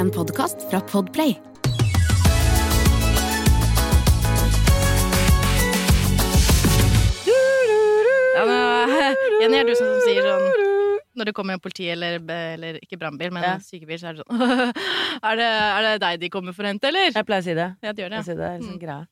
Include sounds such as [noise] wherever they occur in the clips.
En podkast fra Podplay. Ja, men, Jenny, er du sånn som sier sånn når det kommer en politi eller, eller ikke brannbil, men Ja. sykebil, så er det sånn [laughs] er, det, er det deg de kommer for å hente, eller? Jeg pleier å si det. Ja, det gjør det. Jeg det, det liksom Mm.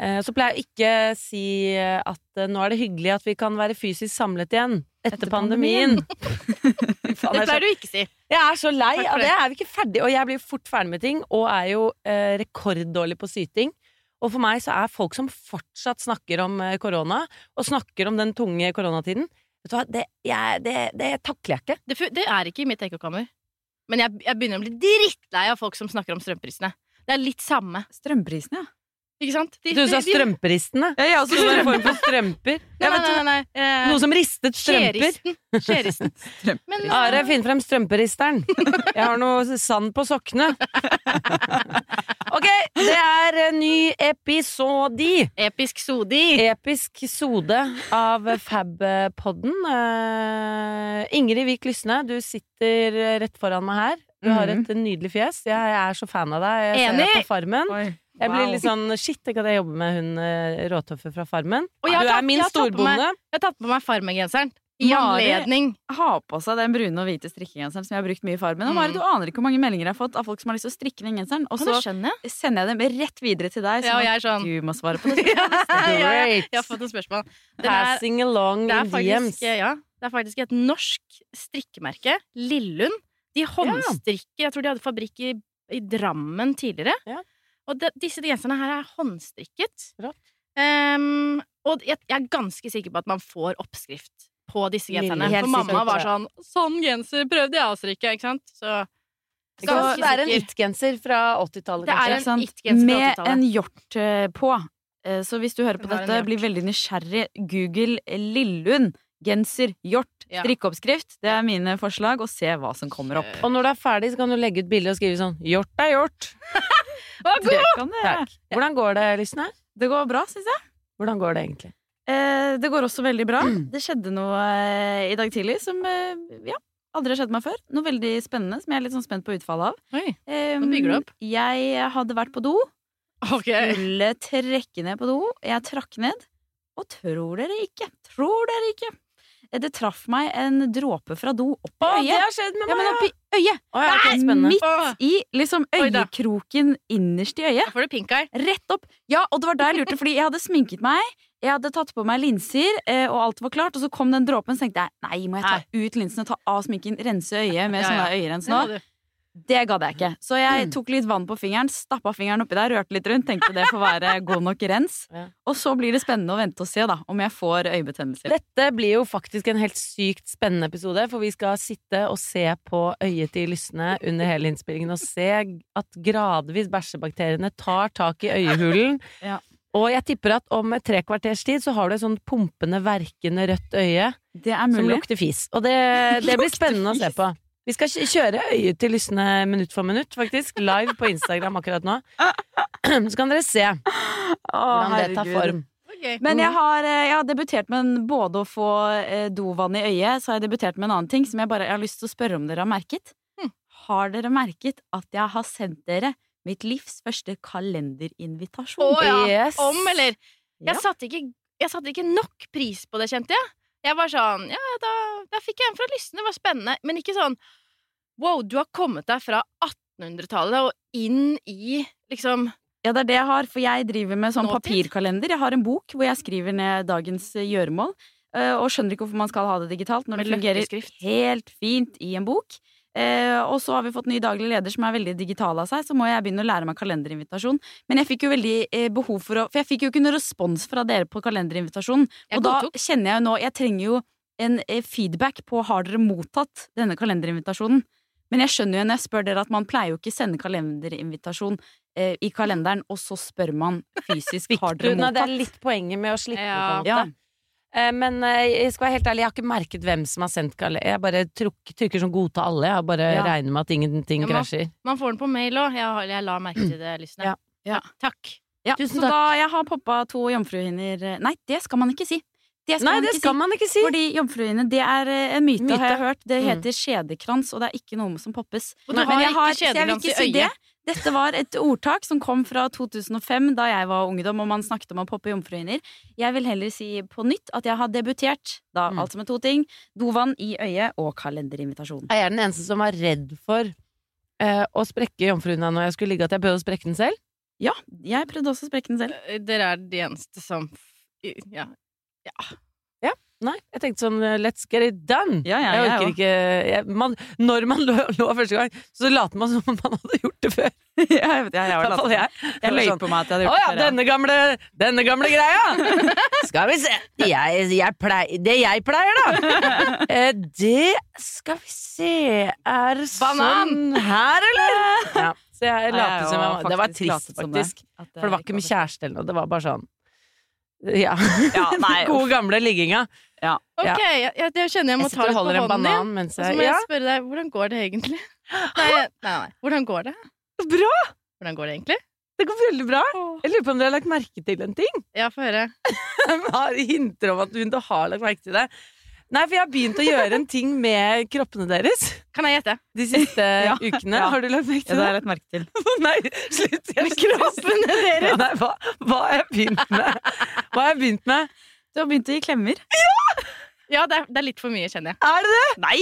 Eh, Så pleier jeg ikke si at eh, nå er det hyggelig at vi kan være fysisk samlet igjen etter, Etter pandemien. Fy [laughs] faen, Det er pleier du ikke si. jeg er så lei av det. det. Er vi ikke ferdig? Og jeg blir fort ferdig med ting, og er jo eh, rekorddårlig på syting. Og for meg så er folk som fortsatt snakker om eh, korona, og snakker om den tunge koronatiden Vet du hva, det, jeg, det, det takler jeg ikke. Det, det er ikke i mitt ekkokammer. Men jeg, jeg begynner å bli drittlei av folk som snakker om strømprisene. Det er litt samme, Strømprisene, ja. Ikke sant? De- Du sa strømperistene. Ja, ja, Så det en form for strømper. [laughs] Nei, nei, nei. nei, eh, Noe som ristet strømper. Skjeristen. Skjeristen. [laughs] Men, Are, finn frem strømperisteren. Jeg har noe sand på sokkene. [laughs] Ok, det er en ny episodi. Episk sodi. Episk sode av Fab-podden. Eh, Ingrid Vik Lysne, du sitter rett foran meg her. Du har Mhm. et nydelig fjes. Jeg er så fan av deg. Jeg ser Enig. deg på Farmen. Oi. Jeg blir litt sånn Shit, tenk at jeg jobber med hun eh, råtøffe fra Farmen. Du har tatt- er min jeg har meg- storbonde. Jeg har tatt på meg Farmen-genseren. I Mari. anledning Ha på seg den brune og hvite strikkegenseren som jeg har brukt mye i Farmen. Og Mm. Mari, du aner ikke hvor mange meldinger jeg har fått av folk som har lyst til å strikke den genseren. Og så sender jeg dem rett videre til deg, Ja, sånn sånn du må svare på [laughs] det. ja, ja. Jeg har fått noen spørsmål. Den er, Passing along det, er faktisk, ja, det er faktisk et norsk strikkemerke, Lillund. De håndstrikker Jeg tror de hadde fabrikk i, i Drammen tidligere. Og de, disse genserne her er håndstrikket. Ehm, og jeg, jeg er ganske sikker på at man får oppskrift på disse genserne. Lille- For mamma var sånn 'Sånn genser prøvde jeg å strikke', ikke sant? Så Så det er en sikker. it-genser fra 80-tallet, Det er kanskje? en fra Med 80-tallet. en hjort eh, på. Eh, Så hvis du hører på dette, blir veldig nysgjerrig, google Lillund. Genser, hjort, Ja. strikkeoppskrift. Det er mine forslag, og se hva som kommer opp. Og når det er ferdig, så kan du legge ut bilde og skrive sånn 'Hjort er hjort'. [laughs] Det god! det. Takk. Hvordan går det, Lysne? Det går bra, syns jeg. Hvordan går det egentlig? Eh, det går også veldig bra. Det skjedde noe eh, i dag tidlig som eh, ja, aldri har skjedd meg før. Noe veldig spennende som jeg er litt sånn spent på utfallet av. Oi, Eh, Nå bygger du opp. Jeg hadde vært på do, ok. skulle trekke ned på do. Jeg trakk ned, og tror dere ikke, tror dere ikke Det traff meg en dråpe fra do opp i Å, det har skjedd med Ja, meg! men opp i øyet! Å, ja, ok, spennende. Midt Åh. i liksom øyekroken innerst i øyet. Da får du pink eye. Rett opp! Ja, og det var da jeg lurte, fordi jeg hadde sminket meg. Jeg hadde tatt på meg linser, eh, og alt var klart. Og så kom den dråpen, så tenkte jeg nei, må jeg ta ut linsene, ta av sminken, rense øyet med Ja, ja. sånn øyerens Det nå? Det gadd jeg ikke. Så jeg tok litt vann på fingeren, stappa fingeren oppi der, rørte litt rundt, tenkte det får være god nok rens. [laughs] Og så blir det spennende å vente og se da, om jeg får øyebetennelser. Dette blir jo faktisk en helt sykt spennende episode, for vi skal sitte og se på øyet til Lysne under hele innspillingen og se at gradvis bæsjebakteriene tar tak i øyehulen. [laughs] Ja. Og jeg tipper at om et tre kvarters tid så har du et sånn pumpende, verkende rødt øye Det som lukter fis. Og det, det blir [laughs] spennende å se på. Vi skal kjøre øyet til lystne minutt for minutt, faktisk. Live på Instagram akkurat nå. [clears throat] Så kan dere se hvordan det tar form. Men jeg har, eh, jeg har debutert med både å få eh, dovann i øyet, så har jeg debutert med en annen ting som jeg bare jeg har lyst til å spørre om dere har merket. Hm. Har dere merket at jeg har sendt dere mitt livs første kalenderinvitasjon? Å ja. Yes. Om, eller? Ja. Jeg satte, ikke, jeg satte ikke nok pris på det, kjente jeg. Jeg var sånn Ja, da, da fikk jeg en fra listen. Det var spennende. Men ikke sånn Wow, du har kommet deg fra 1800-tallet og inn i liksom Ja, det er det jeg har, for jeg driver med sånn Nåtid? papirkalender. Jeg har en bok hvor jeg skriver ned dagens eh, gjøremål, eh, og skjønner ikke hvorfor man skal ha det digitalt når det fungerer helt fint i en bok. Eh, og så har vi fått ny daglig leder som er veldig digital av seg, så må jeg begynne å lære meg kalenderinvitasjon. Men jeg fikk jo veldig eh, behov for å For jeg fikk jo ikke noen respons fra dere på kalenderinvitasjonen. Og da kjenner jeg jo nå Jeg trenger jo en eh, feedback på har dere mottatt denne kalenderinvitasjonen. Men jeg skjønner jo når jeg spør dere at man pleier jo ikke sende kalenderinvitasjon eh, i kalenderen, og så spør man fysisk [laughs] har Du, dere nei, det er litt poenget med å slippe Ja. på det. Ja. Eh, Men eh, jeg skal være helt ærlig, jeg har ikke merket hvem som har sendt kalender. Jeg bare truk, trykker som godta alle. Jeg bare Ja. regner med at ingenting Ja, krasjer. Man får den på mail òg. Jeg, jeg la merke til det, Lysne. Ja. Ja. Takk. Ja, Tusen så takk. da jeg har poppa to jomfruhinner Nei, det skal man ikke si. det skal Nei, man det ikke skal si. man ikke si. Fordi jomfruhinne, det er eh, en myte, Myte. har jeg hørt. Det Mm. heter skjedekrans, og det er ikke noe som poppes. Og du Nei, har ikke så jeg vil skjedekrans ikke i si øyet. det. Dette var et ordtak som kom fra 2005, da jeg var ungdom og man snakket om å poppe jomfruhinner. Jeg vil heller si på nytt at jeg har debutert, da Mm. altså med to ting. Dovann i øyet og kalenderinvitasjon. Jeg Er den eneste som var redd for uh, å sprekke jomfruhinna når jeg skulle ligge, at jeg prøvde å sprekke den selv? Ja, jeg prøvde også å sprekke den selv. Eh, Dere er de eneste som Ja. Nei, jeg tenkte sånn eh, let's get it done. Ja, ja, jeg orker ja, ikke jeg, man, Når man lå, lå første gang, så later man som om man hadde gjort det før. [laughs] ja, jeg, jeg, jeg, jeg. jeg løy på meg at jeg hadde gjort det før. ja. denne gamle, denne gamle greia! [laughs] Skal vi se. Jeg, jeg pleier, det jeg pleier, da, [laughs] eh, det skal vi se Er Banan! sånn her, eller? Ja, så jeg jeg som jeg Det var trist, faktisk. det. For det var ikke med kjæreste eller noe. Det var bare sånn Ja. Ja, [laughs] nei, Gode, gamle ligginga. Ok, jeg, jeg, jeg kjenner jeg må Jeg ta litt på hånden din. så jeg må Ja, jeg spørre deg, hvordan går det egentlig? [gasps] Nei, nei, nei. Hvordan går det? bra! Hvordan går det egentlig? Det går veldig bra. Jeg lurer på om dere har lagt merke til en ting? Ja, få høre. [laughs] har hinter om at hun har lagt merke til det. Nei, for jeg har begynt å gjøre en ting med kroppene deres Kan jeg gjette? de siste [laughs] Ja. ukene. Ja. Har du lagt merke til det Ja, det? har jeg lagt merke til. [laughs] Nei, slutt! Jeg Med kroppene [laughs] deres! Ja, nei, hva, hva har jeg begynt med? Hva har jeg begynt med? Du har begynt å gi klemmer. Ja, det er, det er litt for mye, kjenner jeg. Er det det? Nei!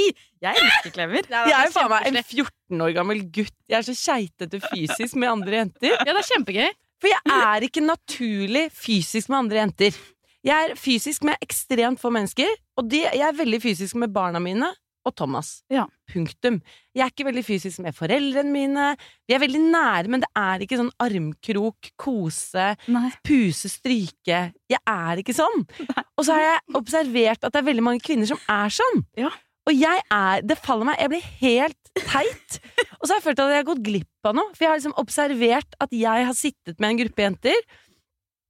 Jeg elsker klemmer. Det Jeg er jo faen meg en 14 år gammel gutt. Jeg er så keitete fysisk med andre jenter. Ja, det er kjempegøy. For jeg er ikke naturlig fysisk med andre jenter. Jeg er fysisk med ekstremt få mennesker, og de, jeg er veldig fysisk med barna mine og Thomas. Ja. Punktum. Jeg er ikke veldig fysisk med foreldrene mine. Vi er veldig nære, men det er ikke sånn armkrok, kose, Nei. puse, stryke. Jeg er ikke sånn. Og så har jeg observert at det er veldig mange kvinner som er sånn. Ja. Og jeg er Det faller meg. Jeg blir helt teit. Og så har jeg følt at jeg har gått glipp av noe. For jeg har liksom observert at jeg har sittet med en gruppe jenter.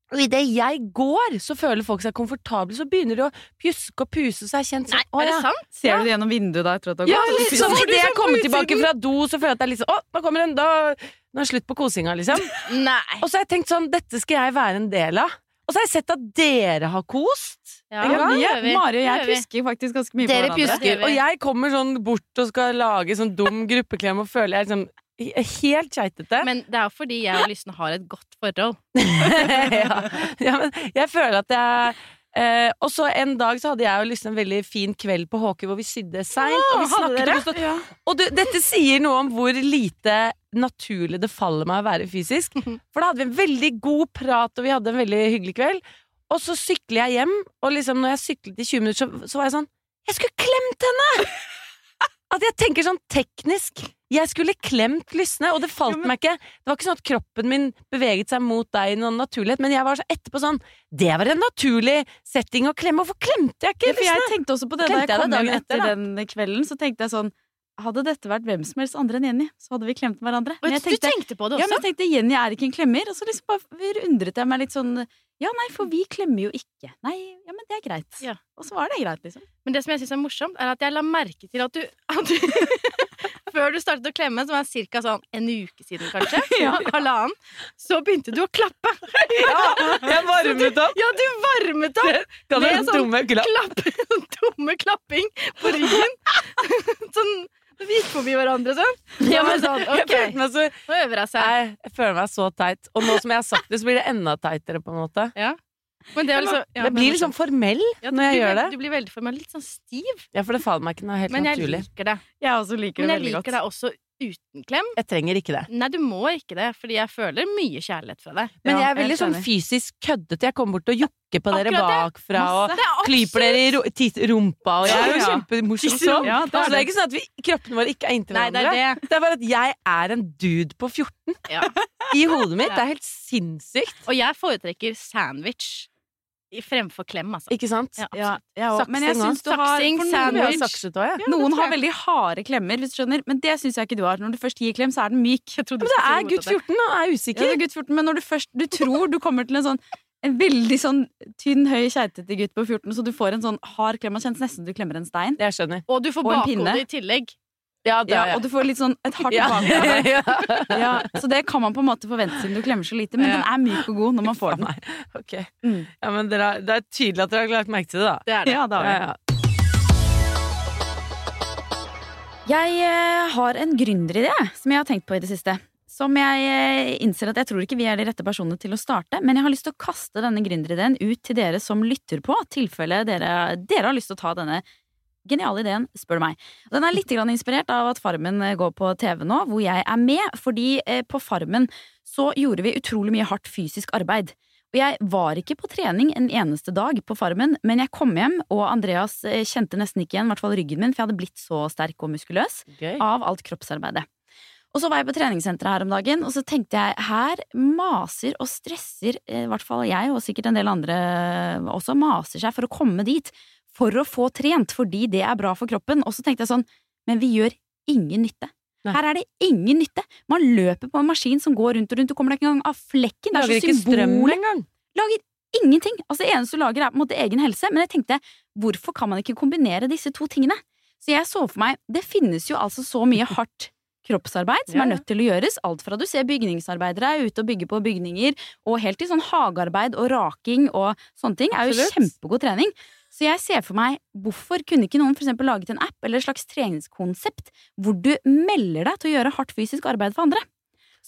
Og idet jeg går, så føler folk seg komfortable. Så begynner de å pjuske og puse, så jeg kjent sånn Nei, er det ja. sant? Ser Ja. du det gjennom vinduet da etter at du har Ja, litt Så sånn idet jeg sånn kommer tilbake fra do, så føler jeg at det er litt sånn Å, nå kommer den! Da Nå er det slutt på kosinga, liksom. Nei. Og så har jeg tenkt sånn Dette skal jeg være en del av. Og så har jeg sett at dere har kost. Ja, Ja, ja. Mari og jeg pjusker faktisk ganske mye Dere på hverandre. Det pjusker, og jeg kommer sånn bort og skal lage sånn dum gruppeklem og føler jeg liksom helt keitete. Men det er jo fordi jeg og Lysne har et godt forhold. [laughs] ja. ja, men jeg føler at jeg eh, Og så en dag så hadde jeg og liksom en veldig fin kveld på Håke hvor vi sydde seint. og vi snakket om ja. Og du, dette sier noe om hvor lite naturlig det faller meg å være fysisk. For da hadde vi en veldig god prat, og vi hadde en veldig hyggelig kveld. Og så sykler jeg hjem, og liksom når jeg syklet i 20 minutter, så, så var jeg sånn Jeg skulle klemt henne! [laughs] At jeg tenker sånn teknisk. Jeg skulle klemt Lysne, og det falt Jo, men- meg ikke. Det var ikke sånn at kroppen min beveget seg mot deg i noen naturlighet, men jeg var så etterpå sånn Det var en naturlig setting å klemme. Hvorfor klemte jeg ikke Ja, for jeg tenkte også på det da jeg kom hjem dagen etter etter, da? den kvelden. Så tenkte jeg sånn Hadde dette vært hvem som helst andre enn Jenny, så hadde vi klemt hverandre. Men jeg du tenkte, tenkte på det ja, også? men jeg tenkte Jenny er ikke en klemmer. Og så liksom bare undret jeg meg litt sånn Ja, nei, for vi klemmer jo ikke. Nei, ja, men det er greit. Ja. Og så var det greit, liksom. Men det som jeg syns er morsomt, er at jeg la merke til at du, at du [laughs] Før du startet å klemme, som er ca. sånn en uke siden, kanskje, [laughs] Ja. halvannen, så begynte du å klappe. [laughs] Ja, jeg varmet opp! Ja, du varmet opp! Kan Med du sånn dumme klapp? Klapp, [laughs] dumme klapping på ryggen. Sånn Vi gikk forbi hverandre sånn. Ja, men sånn, Jeg følte meg så nå øver jeg seg. Jeg, jeg føler meg så teit. Og nå som jeg har sagt det, så blir det enda teitere, på en måte. Men det, er liksom, ja, det blir sånn formell ja, når jeg blir gjør det. Du blir veldig formell, litt sånn stiv. Ja, for det faller meg ikke noe helt Men jeg naturlig. liker det. Jeg også liker Men jeg liker godt. det også uten klem. Jeg trenger ikke det. Nei, du må ikke det, fordi jeg føler mye kjærlighet fra deg. Men jeg er veldig sånn fysisk køddete. Jeg kommer bort og jokker på dere bakfra og er klyper dere i ro rumpa, og jeg er jo Ja. kjempemorsom sånn. Ja, det Så er det er ikke sånn at vi, kroppene våre ikke er inntil Nei, det hverandre. er det. Det er bare at jeg er en dude på 14 Ja. i hodet mitt. Det er helt sinnssykt. Og jeg foretrekker sandwich fremfor klem, altså. Ikke sant? Ja, Ja, ja, saksing, Men jeg syns du har Saksing, sandwich. sakset også, ja. noen har veldig harde klemmer, hvis du skjønner. Men det syns jeg ikke du har. Når du først gir klem, så er den myk. Jeg Men det er gutt 14 og er Ja, usikker. det er gutt 14, men når du først Du tror du kommer til en sånn en veldig sånn tynn, høy, keitete gutt på 14, så du får en sånn hard klem og kjennes nesten du klemmer en stein. Jeg skjønner. Og du får Og en pinne. bakhode i tillegg. Ja, det Ja, og du får litt sånn et hardt ja. bak [laughs] så det kan man på en måte forvente siden du klemmer så lite, men den er myk og god når man får den. Okay. Mm. Ja, men dere, det er tydelig at dere har lagt merke til det, da. Det er det. Ja, det har vi. Jeg eh, har en gründeridé som jeg har tenkt på i det siste. Som jeg eh, innser at jeg tror ikke vi er de rette personene til å starte, men jeg har lyst til å kaste denne gründerideen ut til dere som lytter på, tilfelle dere, dere har lyst til å ta denne geniale ideen, spør du meg. Den er litt grann inspirert av at Farmen eh, går på TV nå, hvor jeg er med, fordi eh, på Farmen så gjorde vi utrolig mye hardt fysisk arbeid. Og jeg var ikke på trening en eneste dag på Farmen, men jeg kom hjem, og Andreas eh, kjente nesten ikke igjen, i hvert fall ryggen min, for jeg hadde blitt så sterk og muskuløs Gøy. av alt kroppsarbeidet. Og så var jeg på treningssenteret her om dagen, og så tenkte jeg her maser og stresser i hvert fall jeg, og sikkert en del andre også, maser seg for å komme dit. For å få trent, fordi det er bra for kroppen. Og så tenkte jeg sånn, men vi gjør ingen nytte. Nei. Her er det ingen nytte. Man løper på en maskin som går rundt og rundt, du kommer deg ikke engang av flekken. Det Lager er så ikke strøm symbol. engang. Lager ingenting. Altså Det eneste du lager, er på en måte egen helse. Men jeg tenkte, hvorfor kan man ikke kombinere disse to tingene? Så jeg så for meg, det finnes jo altså så mye hardt kroppsarbeid som er nødt til å gjøres. Alt fra du ser bygningsarbeidere er ute og bygger på bygninger, og helt til sånn hagearbeid og raking og sånne ting er jo Absolutt. kjempegod trening. Så jeg ser for meg, hvorfor kunne ikke noen for eksempel laget en app eller et slags treningskonsept hvor du melder deg til å gjøre hardt fysisk arbeid for andre?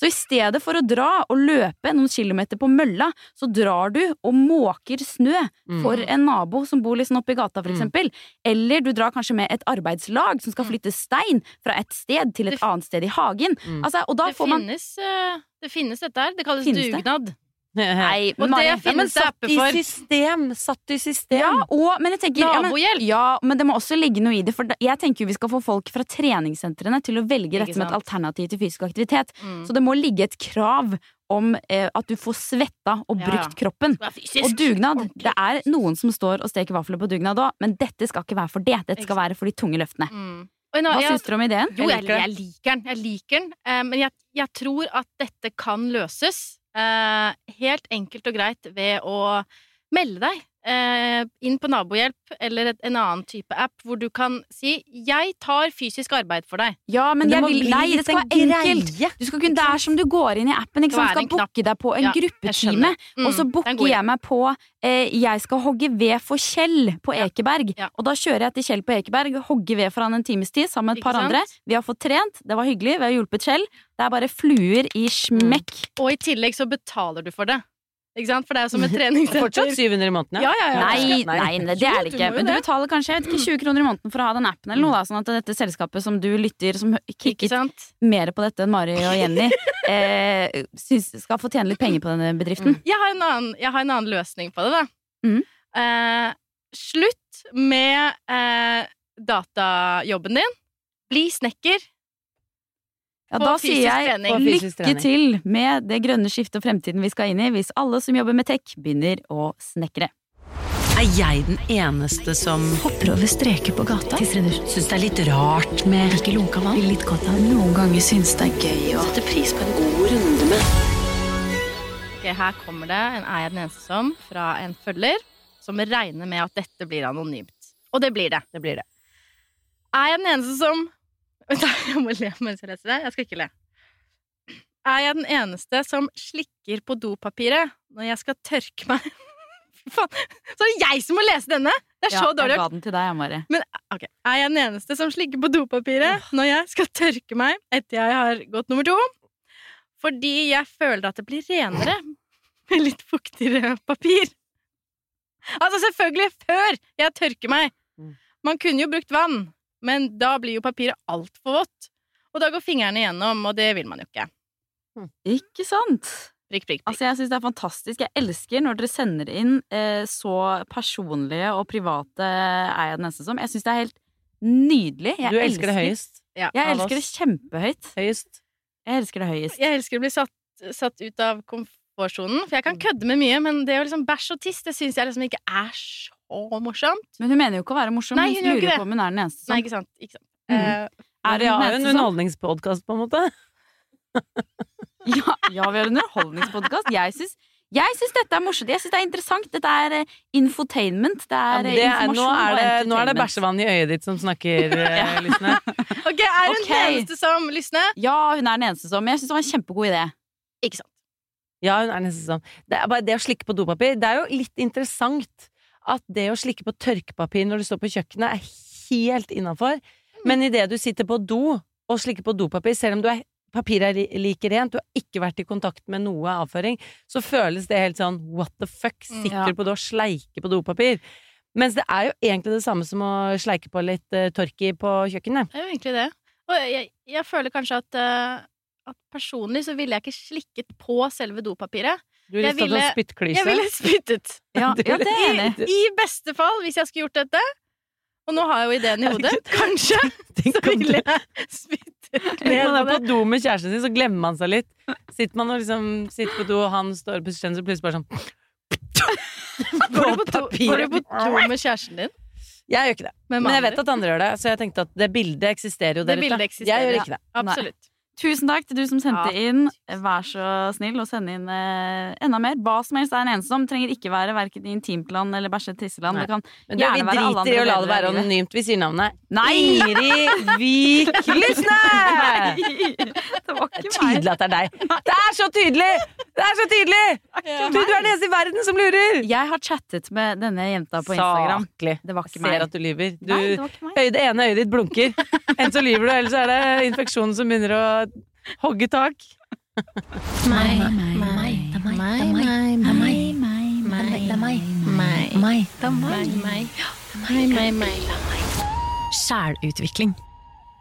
Så i stedet for å dra og løpe noen kilometer på mølla, så drar du og måker snø Mm. for en nabo som bor liksom oppe i gata, for Mm. eksempel. Eller du drar kanskje med et arbeidslag som skal flytte stein fra et sted til et annet sted i hagen. Mm. Altså, og da Det får man finnes, eh, det finnes dette her. Det kalles Finnes det? Nei, Og Mari, det finnes ja, apper i for. system! Satt i system! Ja, og, men jeg tenker ja, men, Nabohjelp. ja, men det må også ligge noe i det. For jeg tenker vi skal få folk fra treningssentrene til å velge dette som et alternativ til fysisk aktivitet. Mm. Så det må ligge et krav om eh, at du får svetta og brukt ja. kroppen. Og dugnad. Det er noen som står og steker vafler på dugnad òg, men dette skal ikke være for det. Dette skal være for de tunge løftene. Mm. En Hva jeg- syns dere om ideen? Jo, jeg, liker den. jeg liker den. Jeg liker den. Uh, men jeg, jeg tror at dette kan løses helt enkelt og greit ved å melde deg eh, inn på Nabohjelp eller et, en annen type app hvor du kan si 'jeg tar fysisk arbeid for deg'. Ja, men, det vil, nei, det skal være enkelt. greie. Du skal kunne, det er som du går inn i appen, ikke sant? er skal booke deg på en Ja, gruppetime. Mm, Og så er booker jeg meg på eh, Jeg skal hogge ved for Kjell på Ja, Ekeberg. ja. Og da kjører jeg til Kjell på Ekeberg, hogger ved for han en times tid sammen med et par sant? andre. Vi har fått trent, det var hyggelig, vi har hjulpet Kjell. Det er bare fluer i smekk. Og i tillegg så betaler du for det. For det er jo som et treningssenter. [laughs] Fortsatt 700 i måneden, Ja, ja, ja. Nei, Nei. nei, nei, det er det ikke. Men du betaler kanskje jeg vet ikke, 20 kroner i måneden for å ha den appen eller noe, da, sånn at dette selskapet som du lytter, som kicket mer på dette enn Mari og Jenny, [laughs] eh, syns skal få tjene litt penger på denne bedriften. Jeg har en annen, jeg har en annen løsning på det, da. Mm. Eh, slutt med eh, datajobben din. Bli snekker. Ja, da sier jeg lykke til med det grønne skiftet og fremtiden vi skal inn i, hvis alle som jobber med tech, begynner å snekre. Er jeg den eneste som hopper over streker på gata? Syns det er litt rart med ikke lunka vann? Litt godt av Noen ganger syns det er gøy å sette pris på en god runde med Ok, her kommer det en Er jeg den eneste som fra en følger som regner med at dette blir anonymt. Og det blir det. Det blir det. Er jeg den eneste som Vent, da, [laughs] Jeg må le mens jeg leser det. Jeg skal ikke le. Er jeg den eneste som slikker på dopapiret når jeg skal tørke meg? [laughs] Faen. Så er det jeg som må lese denne! Det er så Ja, dårlig. jeg ga den til deg, Mari. Ok, Er jeg den eneste som slikker på dopapiret når jeg skal tørke meg etter jeg har gått nummer to? Fordi jeg føler at det blir renere med litt fuktigere papir. Altså selvfølgelig før jeg tørker meg. Mm. Man kunne jo brukt vann, men da blir jo papiret altfor vått. Og da går fingrene igjennom, og det vil man jo ikke. Ikke sant? Prikk, prikk, prikk. Altså, jeg syns det er fantastisk. Jeg elsker når dere sender inn eh, så personlige og private er jeg den eneste som. Jeg syns det er helt nydelig. Jeg Du elsker det høyest. Ja. Jeg elsker det kjempehøyt. Høyest. Jeg elsker det høyest. Jeg elsker å bli satt, satt ut av komfortsonen, for jeg kan kødde med mye, men det å liksom bæsj og tiss, det syns jeg liksom ikke er så morsomt. Men hun mener jo ikke å være morsom. Nei, hun hun ikke lurer det. på om hun er den eneste som Nei, ikke sant. Ikke sant. Mm. Uh, Er det jo en underholdningspodkast, på en måte. [laughs] Ja, ja, vi har en underholdningspodkast. Jeg syns Jeg syns dette er morsomt. Jeg synes det er interessant. Dette er eh, infotainment. Det er men eh, det er, informasjon nå, er og det, nå er det bæsjevann i øyet ditt som snakker, [laughs] ja. Lysne. [laughs] Ok, Er hun okay. den eneste som lysner? Ja, hun er den eneste som Jeg syns det var en kjempegod idé. Ikke sant. Ja, hun er den eneste som. Det er bare det å slikke på dopapir. Det er jo litt interessant at det å slikke på tørkepapir når du står på kjøkkenet, er helt innafor. Men idet du sitter på do og slikker på dopapir, selv om du er papiret er like rent, du har ikke vært i kontakt med noe avføring, så føles det helt sånn what the fuck, sitter du på do og sleiker på dopapir? Mens det er jo egentlig det samme som å sleike på litt uh, tørki på kjøkkenet. Det er jo egentlig det. Og jeg, jeg føler kanskje at, uh, at personlig så ville jeg ikke slikket på selve dopapiret. Du ville- spyttklyse? Jeg ville spyttet. Ja, [laughs] ja det er enig i. I beste fall, hvis jeg skulle gjort dette. Og nå har jeg jo ideen i hodet. [laughs] Kanskje [laughs] så ville jeg spyttet Når ned man er på på do med kjæresten sin, så glemmer man seg litt. Sitter man og liksom Sitter på do, og han står og pusser så plutselig bare sånn Går du på do, går du på do med kjæresten din? Jeg gjør ikke det. Men jeg vet at andre gjør det, så jeg tenkte at det bildet eksisterer jo der ute. Jeg gjør ikke det. Absolutt. Tusen takk til du som sendte Ja. inn. Vær så snill å sende inn eh, enda mer. Hva som helst er en ensom. Trenger ikke være verken i intimpland eller bæsje tisseland. Det kan Men du, vi Gjerne være alle driter i å la det være anonymt. Vi sier navnet. Nei! Ingrid Vik Lysne! [laughs] det var ikke meg. tydelig at det er deg. Det er så tydelig! Det er så tydelig! Du, du er den eneste i verden som lurer! Jeg har chattet med denne jenta på Instagram. Saklig. Det var ikke Ser meg. at du lyver. Du, Nei, det var ikke meg. det ene øyet ditt blunker. Enten så lyver du, eller så er det infeksjonen som begynner å hogge tak. Meg, meg, meg, er meg, er er er er. Sjælutvikling.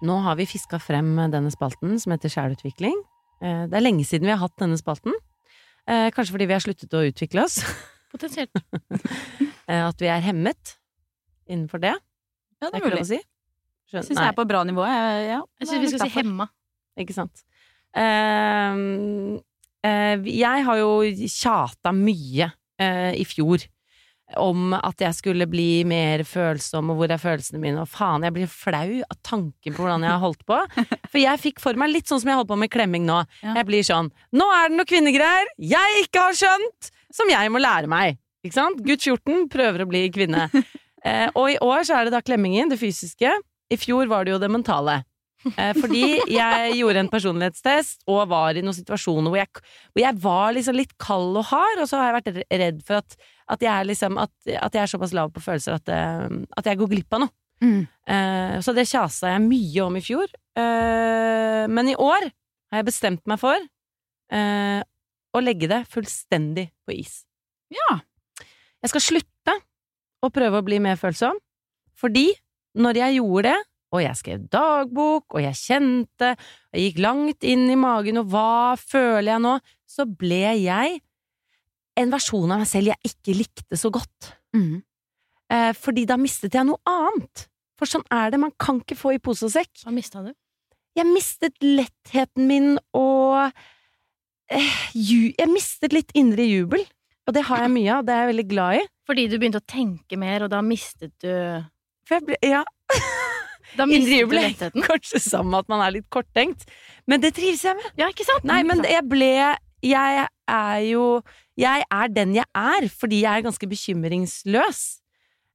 Nå har vi fiska frem denne spalten som heter Sjælutvikling. Eh, Det er lenge siden vi har hatt denne spalten. Eh, Kanskje fordi vi har sluttet å utvikle oss. [laughs] Potensielt. Eh, At vi er hemmet innenfor det. Ja, Det det er er mulig. si. jeg Syns jeg er på bra nivå. Jeg, ja, Jeg syns vi skal si hemma. Ikke sant. Eh, eh, jeg har jo tjata mye eh, i fjor om at jeg skulle bli mer følsom, og hvor er følelsene mine, og faen, jeg blir flau av tanken på hvordan jeg har holdt på. [laughs] For jeg fikk for meg litt sånn som jeg holder på med klemming nå. Ja. Jeg blir sånn Nå er det noe kvinnegreier jeg ikke har skjønt, som jeg må lære meg. Ikke sant? Gutt 14 prøver å bli kvinne. [laughs] Eh, og i år så er det da klemmingen, det fysiske. I fjor var det jo det mentale. Eh, fordi jeg gjorde en personlighetstest og var i noen situasjoner hvor jeg, hvor jeg var liksom litt kald og hard, og så har jeg vært redd for at, at, jeg, er liksom, at, at jeg er såpass lav på følelser at, eh, jeg går glipp av noe. Mm. Eh, så det kjasa jeg mye om i fjor. Eh, men i år har jeg bestemt meg for eh, å legge det fullstendig på is. Ja. Jeg skal slutte å prøve å bli mer følsom, fordi når jeg gjorde det, og jeg skrev dagbok, og jeg kjente, jeg gikk langt inn i magen, og hva føler jeg nå, så ble jeg en versjon av meg selv jeg ikke likte så godt. Mm. Eh, fordi da mistet jeg noe annet. For sånn er det, man kan ikke få i pose og sekk. Hva mista du? Jeg mistet lettheten min og eh, ju, Jeg mistet litt indre jubel. Og det har jeg mye av, det er jeg veldig glad i. Fordi du begynte å tenke mer, og da mistet du For jeg ble, ja, [laughs] Da Indre [laughs] kanskje sammen med at man er litt korttenkt, men det trives jeg med. Ja, ikke sant? Nei, men jeg ble Jeg er jo Jeg er den jeg er, fordi jeg er ganske bekymringsløs.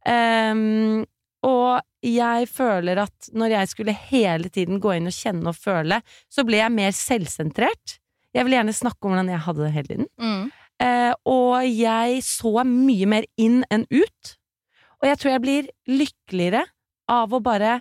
Um, og jeg føler at når jeg skulle hele tiden gå inn og kjenne og føle, så ble jeg mer selvsentrert. Jeg ville gjerne snakke om hvordan jeg hadde det hele tiden. Mm. Uh, og jeg så mye mer inn enn ut. Og jeg tror jeg blir lykkeligere av å bare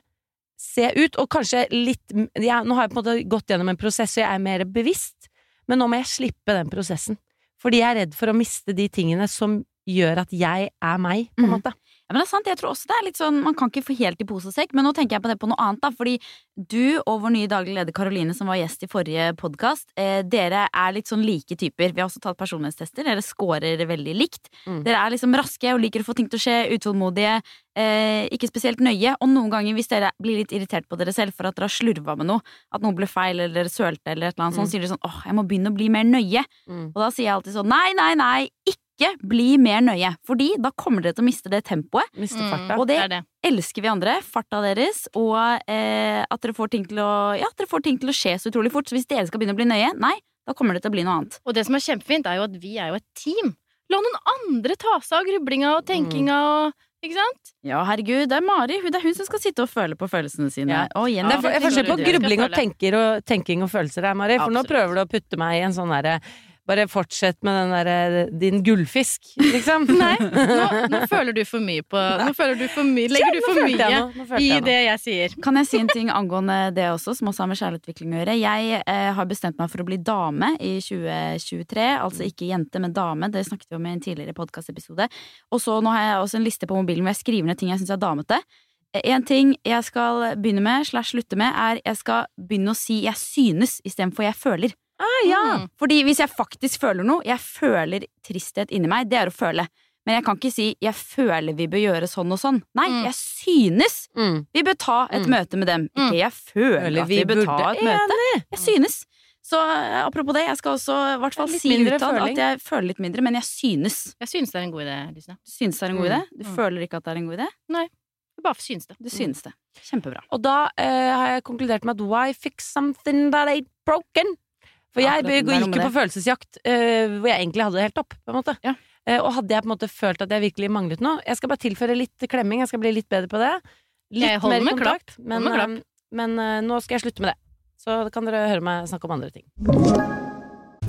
se ut, og kanskje litt ja, Nå har jeg på en måte gått gjennom en prosess, og jeg er mer bevisst, men nå må jeg slippe den prosessen. Fordi jeg er redd for å miste de tingene som gjør at jeg er meg, på en Mhm. måte. Ja, men det er sant, jeg tror også det er litt sånn Man kan ikke få helt i pose og sekk, men nå tenker jeg på det på noe annet, da. Fordi du og vår nye daglig leder Karoline, som var gjest i forrige podkast, eh, dere er litt sånn like typer. Vi har også tatt personlighetstester. Dere scorer veldig likt. Mm. Dere er liksom raske og liker å få ting til å skje, utålmodige, eh, ikke spesielt nøye. Og noen ganger, hvis dere blir litt irritert på dere selv for at dere har slurva med noe, at noe ble feil, eller dere sølte, eller et eller annet Mm. sånt, sier dere sånn åh, jeg må begynne å bli mer nøye. Mm. Og da sier jeg alltid sånn nei, nei, nei, ikke bli mer nøye. Fordi da kommer dere til å miste det tempoet. Miste Mm. farta. Og det det, det. elsker vi andre. Farta deres. Og eh, at dere får ting til å Ja, at dere får ting til å skje så utrolig fort. Så hvis dere skal begynne å bli nøye, nei, Da kommer det til å bli noe annet. Og det som er kjempefint, er jo at vi er jo et team. La noen andre ta seg av grublinga og tenkinga og Ikke sant? Ja, herregud, det er Mari. Det er hun som skal sitte og føle på følelsene sine. Ja. Og igjen, Det Ja, er, jeg det forskjell på grubling og, og tenking og følelser her, Mari. For nå prøver du å putte meg i en sånn derre Bare fortsett med den derre din gullfisk, liksom. [laughs] Nei, nå, nå føler du for mye på Nå føler du for mye Legger du for mye nå i det jeg sier. Kan jeg si en ting angående det også, som også har med kjærlighetsutvikling å gjøre? Jeg eh, har bestemt meg for å bli dame i 2023. Altså ikke jente, men dame. Det snakket vi om i en tidligere podkastepisode. Og så nå har jeg også en liste på mobilen hvor jeg skriver ned ting jeg syns er damete. Eh, En ting jeg skal begynne med, slash slutte med, er jeg skal begynne å si jeg synes istedenfor jeg føler. Ah, ja. Mm. Fordi hvis jeg faktisk føler noe, jeg føler tristhet inni meg, det er å føle. Men jeg kan ikke si 'jeg føler vi bør gjøre sånn og sånn'. Nei, Mm. jeg synes Mm. vi bør ta et Mm. møte med dem. Ikke Mm. jeg føler Føler at vi, bør ta et møte. Jeg synes. Så eh, apropos det, jeg skal også i hvert fall si utad at jeg føler litt mindre, men jeg synes. Jeg synes det er en god idé, Lise. Du synes det er en god Mm. idé? Du føler ikke at det er en god idé? Nei. Du bare synes det. Du synes det. Kjempebra. Og da uh, har jeg konkludert med at why fix something that ain't broken? For jeg ja, gikk jo på følelsesjakt uh, hvor jeg egentlig hadde det helt topp. På en måte. Ja. Uh, og hadde jeg på en måte følt at jeg virkelig manglet noe Jeg skal bare tilføre litt klemming, jeg skal bli litt bedre på det. Litt Jeg mer kontakt. Men, eh, men uh, nå skal jeg slutte med det. Så kan dere høre meg snakke om andre ting.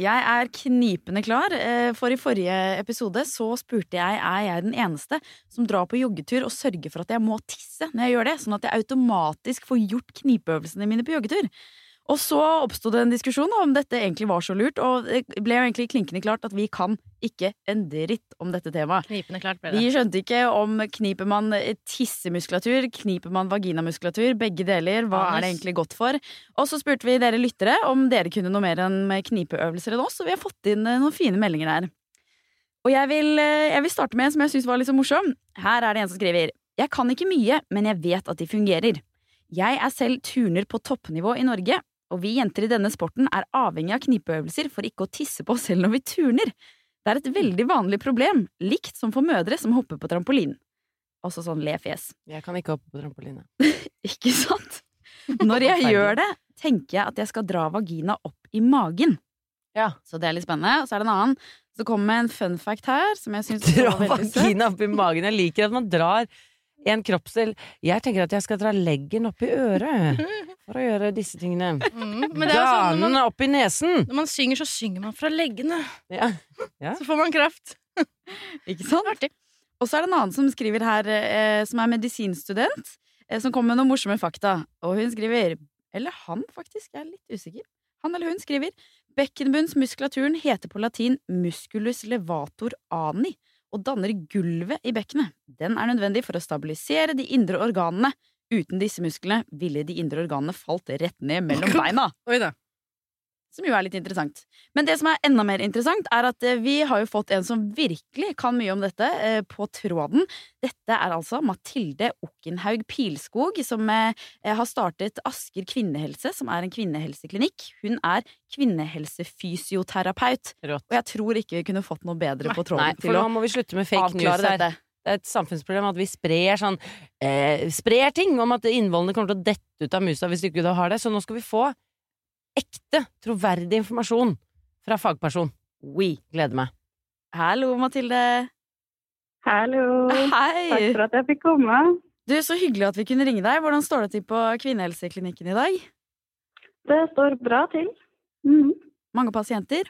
Jeg er knipende klar, eh, for i forrige episode så spurte jeg er jeg den eneste som drar på joggetur og sørger for at jeg må tisse når jeg gjør det, sånn at jeg automatisk får gjort knipeøvelsene mine på joggetur. Og så oppsto det en diskusjon om dette egentlig var så lurt, og det ble jo egentlig klinkende klart at vi kan ikke en dritt om dette temaet. Knipende klart ble det. Vi skjønte ikke om kniper man tissemuskulatur, kniper man vaginamuskulatur, begge deler, hva er det egentlig godt for? Og så spurte vi dere lyttere om dere kunne noe mer enn knipeøvelser enn oss, og vi har fått inn eh, noen fine meldinger der. Og jeg vil, eh, jeg vil starte med en som jeg syns var litt så morsom. Her er det en som skriver Jeg kan ikke mye, men jeg vet at de fungerer. Jeg er selv turner på toppnivå i Norge, og vi jenter i denne sporten er avhengig av knipeøvelser for ikke å tisse på oss selv når vi turner. Det er et veldig vanlig problem, likt som for mødre som hopper på trampolin. Altså sånn le fjes. Jeg kan ikke hoppe på trampoline. [laughs] Ikke sant? Når jeg gjør det, tenker jeg at jeg skal dra vagina opp i magen. Ja. Så det er litt spennende. Og så er det en annen som kommer med en fun fact her, som jeg synes Dra vagina opp i magen. Jeg liker at man drar en kroppsdel Jeg tenker at jeg skal dra leggen opp i øret [laughs] for å gjøre disse tingene. Mm, men det jo sånn, Ganen opp i nesen! når man synger, så synger man fra leggene. Ja. Så får man kraft. [laughs] Ikke sant? Artig. Og så er det en annen som skriver her, eh, som er medisinstudent, eh, som kommer med noen morsomme fakta. Og hun skriver Eller han, faktisk. Jeg er litt usikker. Han eller hun skriver Bekkenbunnsmuskulaturen heter på latin musculus levator ani og danner gulvet i bekkenet. Den er nødvendig for å stabilisere de indre organene. Uten disse musklene ville de indre organene falt rett ned mellom beina. Oi da. Som jo er litt interessant. Men det som er enda mer interessant, er at eh, vi har jo fått en som virkelig kan mye om dette, eh, på tråden. Dette er altså Mathilde Okkenhaug Pilskog, som eh, har startet Asker kvinnehelse, som er en kvinnehelseklinikk. Hun er kvinnehelsefysioterapeut, Rått. og jeg tror ikke vi kunne fått noe bedre på Nei, tråden for til nå må vi slutte med fake news her. dette. Det er et samfunnsproblem at vi sprer sånn eh, Sprer ting om at innvollene kommer til å dette ut av musa hvis ikke har det. Så nå skal vi få ekte, troverdig informasjon fra fagperson. We Gleder meg. Hallo, Mathilde. Hallo. Takk for at jeg fikk komme. Du, Så hyggelig at vi kunne ringe deg. Hvordan står det til på kvinnehelseklinikken i dag? Det står bra til. Mm. Mange pasienter?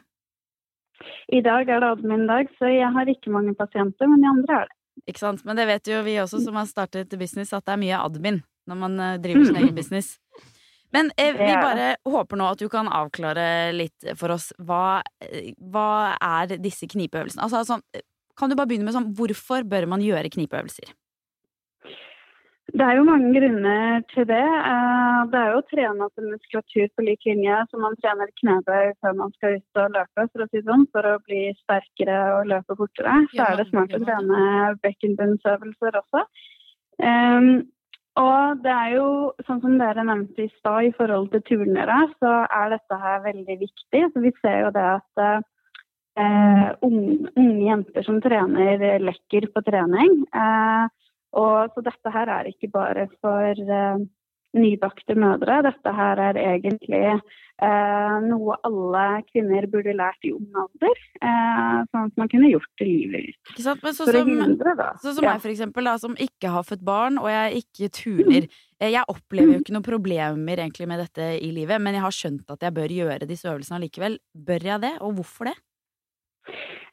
I dag er det admin-dag, så jeg har ikke mange pasienter, men de andre har det. Ikke sant? Men det vet jo vi også som har startet business, at det er mye admin når man eh, driver sin egen business. Men eh, vi bare håper nå at du kan avklare litt for oss. Hva, eh, hva er disse knipeøvelsene? Altså, sånn, kan du bare begynne med sånn, hvorfor bør man gjøre knipeøvelser? Det er jo mange grunner til det. Eh, Det er jo å trene opp en muskulatur på lik linje som man trener knebøy før man skal ut og løpe, for å si sånn, for å bli sterkere og løpe fortere. Så er det smart å trene bekkenbunnsøvelser også. Og det er jo, sånn som dere nevnte i stad, i forhold til turnere, så er dette her veldig viktig. Så vi ser jo det at eh, unge, unge jenter som trener, lekker på trening. Eh, og så dette her er ikke bare for eh, nybakte mødre. Dette her er egentlig eh, noe alle kvinner burde lært i ung alder. Eh, sånn at man kunne gjort det livet ut. Ikke sant? Men sånn som, sånn som Ja. meg, for eksempel, da, som ikke har født barn, og jeg ikke turner. Mm. Jeg opplever jo ikke noen problemer egentlig med dette i livet, men jeg har skjønt at jeg bør gjøre disse øvelsene allikevel. Bør jeg det, og hvorfor det?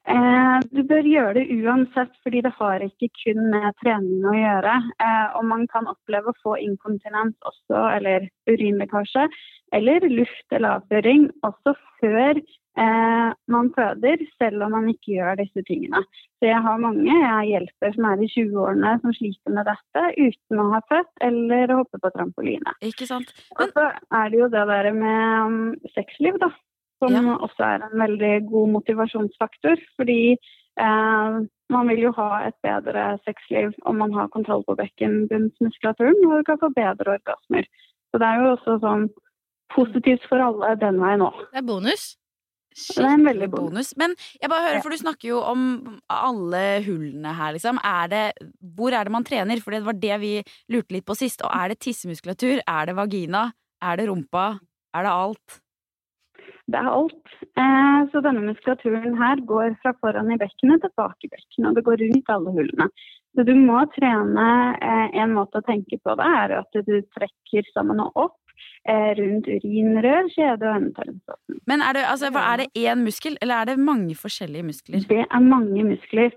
Eh, du bør gjøre det uansett, fordi det har ikke kun med trening å gjøre. Eh, og man kan oppleve å få inkontinens også, eller urinlekkasje, eller luft- eller avføring også før eh, man føder, selv om man ikke gjør disse tingene. Så jeg har mange jeg hjelper som er i 20-årene som sliter med dette uten å ha født eller å hoppe på trampoline. Ikke sant? Og så er det jo det der med um, sexliv, da. Som Ja. også er en veldig god motivasjonsfaktor. Fordi eh, man vil jo ha et bedre sexliv om man har kontroll på bekkenbunnsmuskulaturen, og du kan få bedre orgasmer. Så det er jo også sånn positivt for alle den veien òg. Det er bonus. Det er en veldig bonus. bonus. Men jeg bare hører, for du snakker jo om alle hullene her, liksom. Er det, hvor er det man trener? For det var det vi lurte litt på sist. Og er det tissemuskulatur? Er det vagina? Er det rumpa? Er det alt? Det er alt. Eh, så denne muskulaturen her går fra foran i bekkenet til bak i bekkenet, og det går rundt alle hullene. Så du må trene eh, En måte å tenke på det er at du trekker sammen og opp eh, rundt urinrør, kjede og endetarmsåpen. Men er det, altså, er det én muskel, eller er det mange forskjellige muskler? Det er mange muskler.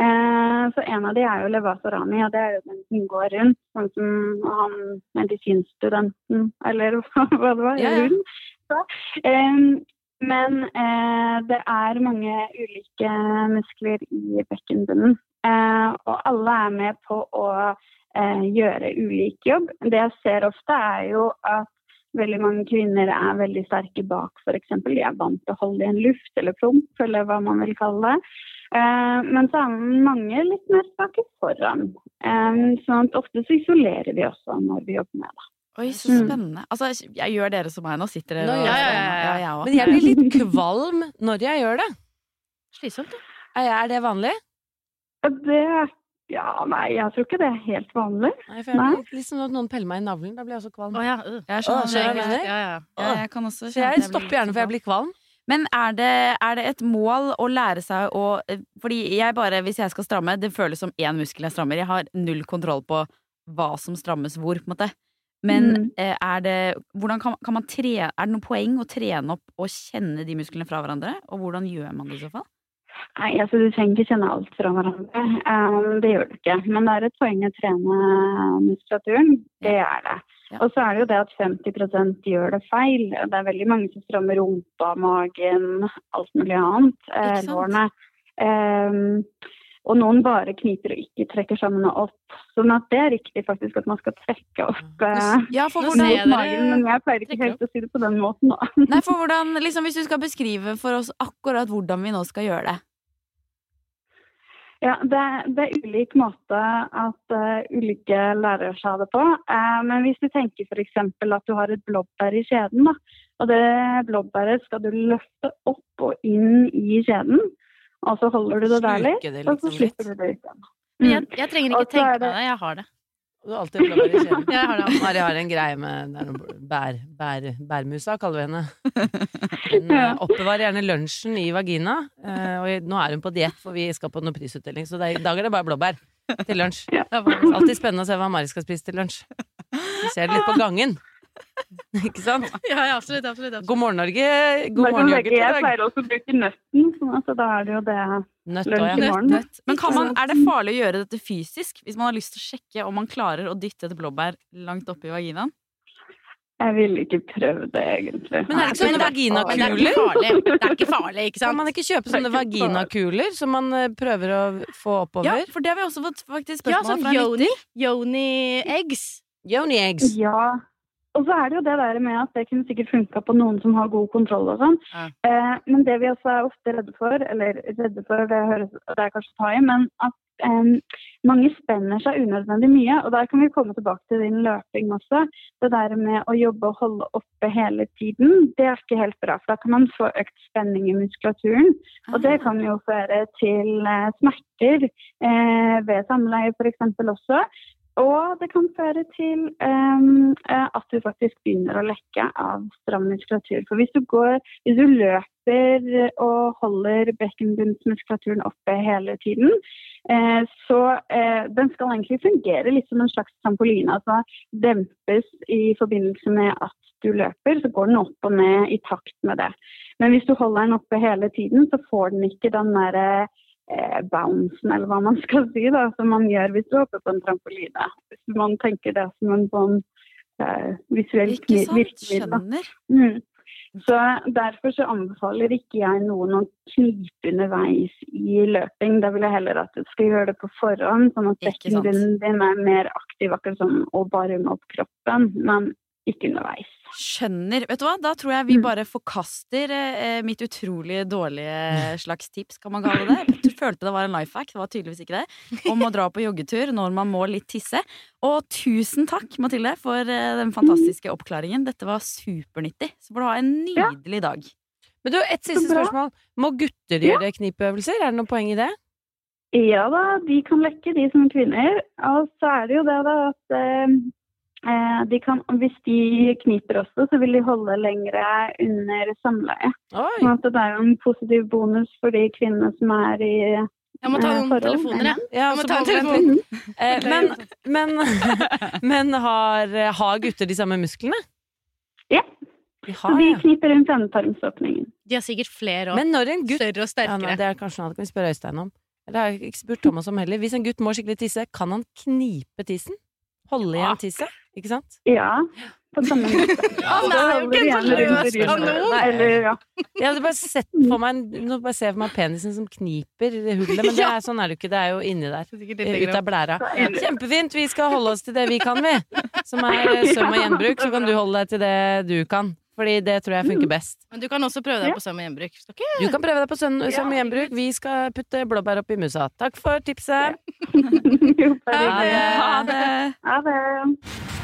Eh, så en av de er jo levatorani, og det er jo den som går rundt, sånn som han medisinstudenten, eller [laughs] hva det var, Ja, ja. Eh, men eh, det er mange ulike muskler i bekkenbunnen, eh, og alle er med på å eh, gjøre ulik jobb. Det jeg ser ofte, er jo at veldig mange kvinner er veldig sterke bak, f.eks. De er vant til å holde i en luft eller promp, eller hva man vil kalle det. Men så er mange litt mer svake foran. Sånn at ofte så isolerer vi også når vi jobber med det. Oi, så Mm. spennende. Altså, jeg gjør dere som meg nå. Sitter dere Nå og ja, ja, ja. jeg. Men jeg blir litt kvalm når jeg gjør det. Slitsomt, ja. Er det vanlig? Det Ja, nei, jeg tror ikke det er helt vanlig. Nei, for jeg Nei. blir liksom at noen peller meg i navlen. Da blir jeg også kvalm. Å ja. øh. Jeg skjønner mener. ja, ja. Ja, jeg kan også Så jeg stopper gjerne for jeg blir kvalm. Men er det, er det et mål å lære seg å Fordi jeg bare, hvis jeg skal stramme, det føles som én muskel jeg strammer. Jeg har null kontroll på hva som strammes hvor, på en måte. Men Mm. eh, er det Hvordan kan, kan man tre, Er det noe poeng å trene opp og kjenne de musklene fra hverandre? Og hvordan gjør man det i så fall? Nei, altså Du trenger ikke kjenne alt fra hverandre. Um, det gjør du ikke. Men det er et poeng å trene muskulaturen. Det er det. Ja. Og så er det jo det at 50% gjør det feil. Det er veldig mange som strammer rumpa, magen, alt mulig annet. Eh, lårene. Eh, og noen bare kniper og ikke trekker sammen og opp. Sånn at det er riktig faktisk at man skal trekke opp eh, Ja, for hvordan, mot magen. Men jeg pleier ikke helt å si det på den måten, da. [laughs] nei, for hvordan liksom, Hvis du skal beskrive for oss akkurat hvordan vi nå skal gjøre det. Ja, det, det er ulik måte at uh, ulike lærer seg det på. Uh, men hvis du tenker f.eks. at du har et blåbær i skjeden, da, og det blåbæret skal du løfte opp og inn i skjeden, og så holder du det der litt, det og så liksom slipper litt. du det ut igjen. Men jeg, jeg trenger ikke er tenke det- meg det. Jeg har det. Du har alltid blåbær i kjelen. Jeg har det. Mari har en greie med det er bær, bær, bærmusa, kaller vi henne. Hun [laughs] eh, oppbevarer gjerne lunsjen i vagina. eh, Og nå er hun på diett, for vi skal på noen prisutdeling, så er- i dag er det bare blåbær til lunsj. Ja. Alltid spennende å se hva Mari skal spise til lunsj. Vi ser det litt på gangen. [laughs] Ikke sant? Ja, ja, absolutt, absolutt, absolutt. God morgen, Norge. God morgen, yoghurt jeg pleier også å bruke nøtten, så da er det jo det Nøtt ja. morgen. Men kan man, er det farlig å gjøre dette fysisk? Hvis man har lyst til å sjekke om man klarer å dytte et blåbær langt oppi vaginaen? Jeg ville ikke prøvd det, egentlig. Men er det ikke sånne vaginakuler? det. Det er ikke farlig, ikke Kan man ikke kjøpe sånne er vaginakuler som man eh, prøver å få oppover? Ja, for det har vi også fått faktisk Ja, spørsmål sånn fra en yoni. lytter. Yoni eggs. Yoni eggs. Ja. Og så er det jo det der med at det kunne sikkert funka på noen som har god kontroll og sånn. Ja. Eh, men det vi også er ofte redde for, eller redde for, det, høres, det er kanskje å ta i, men at eh, mange spenner seg unødvendig mye. Og der kan vi komme tilbake til din løping også. Det der med å jobbe og holde oppe hele tiden, det er ikke helt bra. For da kan man få økt spenning i muskulaturen. Og det kan jo føre til eh, smerter eh, ved samleie f.eks. også. Og det kan føre til eh, at du faktisk begynner å lekke av stram muskulatur. For hvis du, går, hvis du løper og holder bekkenbunnsmuskulaturen oppe hele tiden, eh, så eh, den skal egentlig fungere litt som en slags trampoline. Altså dempes i forbindelse med at du løper, så går den opp og ned i takt med det. Men hvis du holder den oppe hele tiden, så får den ikke den derre eh, bouncen, eller hva man skal si, da, som man gjør hvis du hopper på en trampoline. Hvis man tenker det som en sånn eh, visuell virkemiddel. Mm. Så Derfor så anbefaler ikke jeg noen å knipe underveis i løping. Da vil jeg heller at du skal gjøre det på forhånd, sånn at dekken din er mer aktiv, akkurat som å varme opp kroppen, men ikke underveis. Skjønner. Vet du hva, da tror jeg vi Mm. bare forkaster eh, mitt utrolig dårlige [laughs] slags tips, kan man kalle det. Jeg følte det var en life hack, det var tydeligvis ikke det. Om å dra på joggetur når man må litt tisse. Og tusen takk, Mathilde, for eh, den fantastiske oppklaringen. Dette var supernyttig. Så får du ha en nydelig dag. Men du, et siste spørsmål. Må gutter gjøre knipøvelser? Er det noe poeng i det? Ja da, de kan lekke, de som er kvinner. Og så er det jo det da at eh, eh, de kan, hvis de kniper også, så vil de holde lengre under samleie. Oi! Sånn at det er jo en positiv bonus for de kvinnene som er i Jeg må ta eh, noen forhold. telefoner, jeg. Ja, Jeg må ta en telefon. Eh, [laughs] men men, [laughs] men har, har gutter de samme musklene? Ja. De Så har, de ja. kniper rundt endetarmsåpningen. De har sikkert flere òg. Men når en gutt Større og ja, sterkere. Det er kanskje noe vi kan vi spørre Øystein om. Det har jeg ikke spurt Thomas om heller. Hvis en gutt må skikkelig tisse, kan han knipe tissen? Holde igjen tisset? Ikke sant? Ja, på samme måte. [laughs] Han er jo ikke en løs kanon! Eller, ja. Jeg hadde bare sett for meg Nå bare ser jeg for meg penisen som kniper i hullet, men det [laughs] er, sånn er det jo ikke. Det er jo inni der. Ut av blæra. Kjempefint! Vi skal holde oss til det vi kan, vi. Som er eh, [laughs] søm og gjenbruk. Så kan du holde deg til det du kan. Fordi det tror jeg funker best. Men du kan også prøve deg på søm og gjenbruk. Okay. Du kan prøve deg på søm, og gjenbruk. Vi skal putte blåbær oppi musa. Takk for tipset. Ha det. Ha det!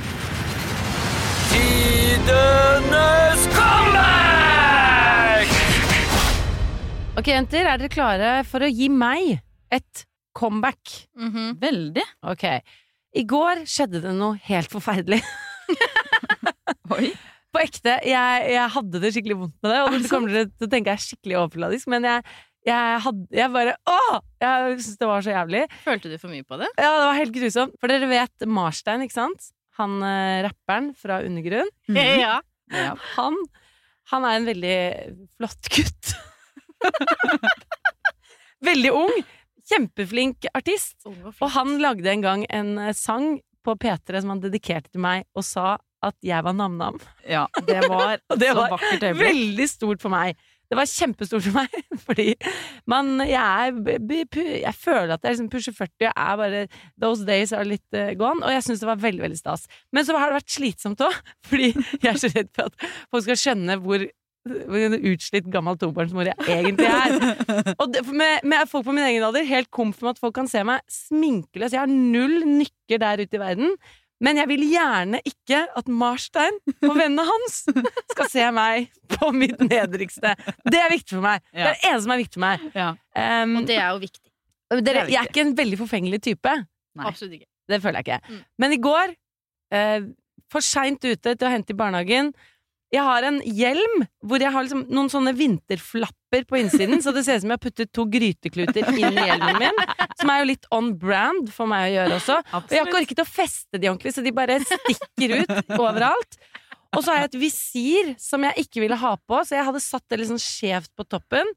Tidenes comeback! Ok, jenter, er dere klare for å gi meg et comeback? Mhm. Veldig. Ok. I går skjedde det noe helt forferdelig. [laughs] Oi. På ekte. Jeg, jeg hadde det skikkelig vondt med det, og så kommer til å tenke jeg er skikkelig overfladisk, men jeg, jeg hadde Jeg bare Åh! Jeg syntes det var så jævlig. Følte du for mye på det? Ja, det var helt grusomt. For dere vet Marstein, ikke sant? Han eh, rapperen fra Undergrunn. Ja. Han, han er en veldig flott gutt. [laughs] veldig ung. Kjempeflink artist. Og han lagde en gang en eh, sang på P3 som han dedikerte til meg, og sa at jeg var nam-nam. Ja, det var [laughs] det var så vakkert øyeblikk. Veldig stort for meg. Det var kjempestort for meg, [laughs] fordi man, jeg, er, jeg føler at jeg liksom pusher 40 og er bare Those days are litt eh, gone. Og jeg syns det var veldig veldig stas. Men så har det vært slitsomt òg, [laughs] fordi jeg er så redd for at folk skal skjønne hvor utslitt gammel tobarnsmor jeg egentlig er. Og det, med, med folk på min egen alder, helt komf med at folk kan se meg sminkeløs. Jeg har null nykker der ute i verden. Men jeg vil gjerne ikke at Marstein og vennene hans skal se meg på mitt nedrigste. Det er viktig for meg. Det er det eneste som er viktig for meg. Ja. Um, Og det er jo viktig. dere, viktig. jeg er ikke en veldig forfengelig type. Nei. Absolutt ikke. Det føler jeg ikke. Mm. Men i går, eh, for seint ute til å hente i barnehagen Jeg har en hjelm hvor jeg har liksom noen sånne vinterflapper på innsiden, så det ser ut som jeg har puttet to grytekluter inn i hjelmen min. Som er jo litt on brand for meg å gjøre også. Og jeg har ikke orket å feste de ordentlig, så de bare stikker ut overalt. Og så har jeg et visir som jeg ikke ville ha på, så jeg hadde satt det sånn skjevt på toppen.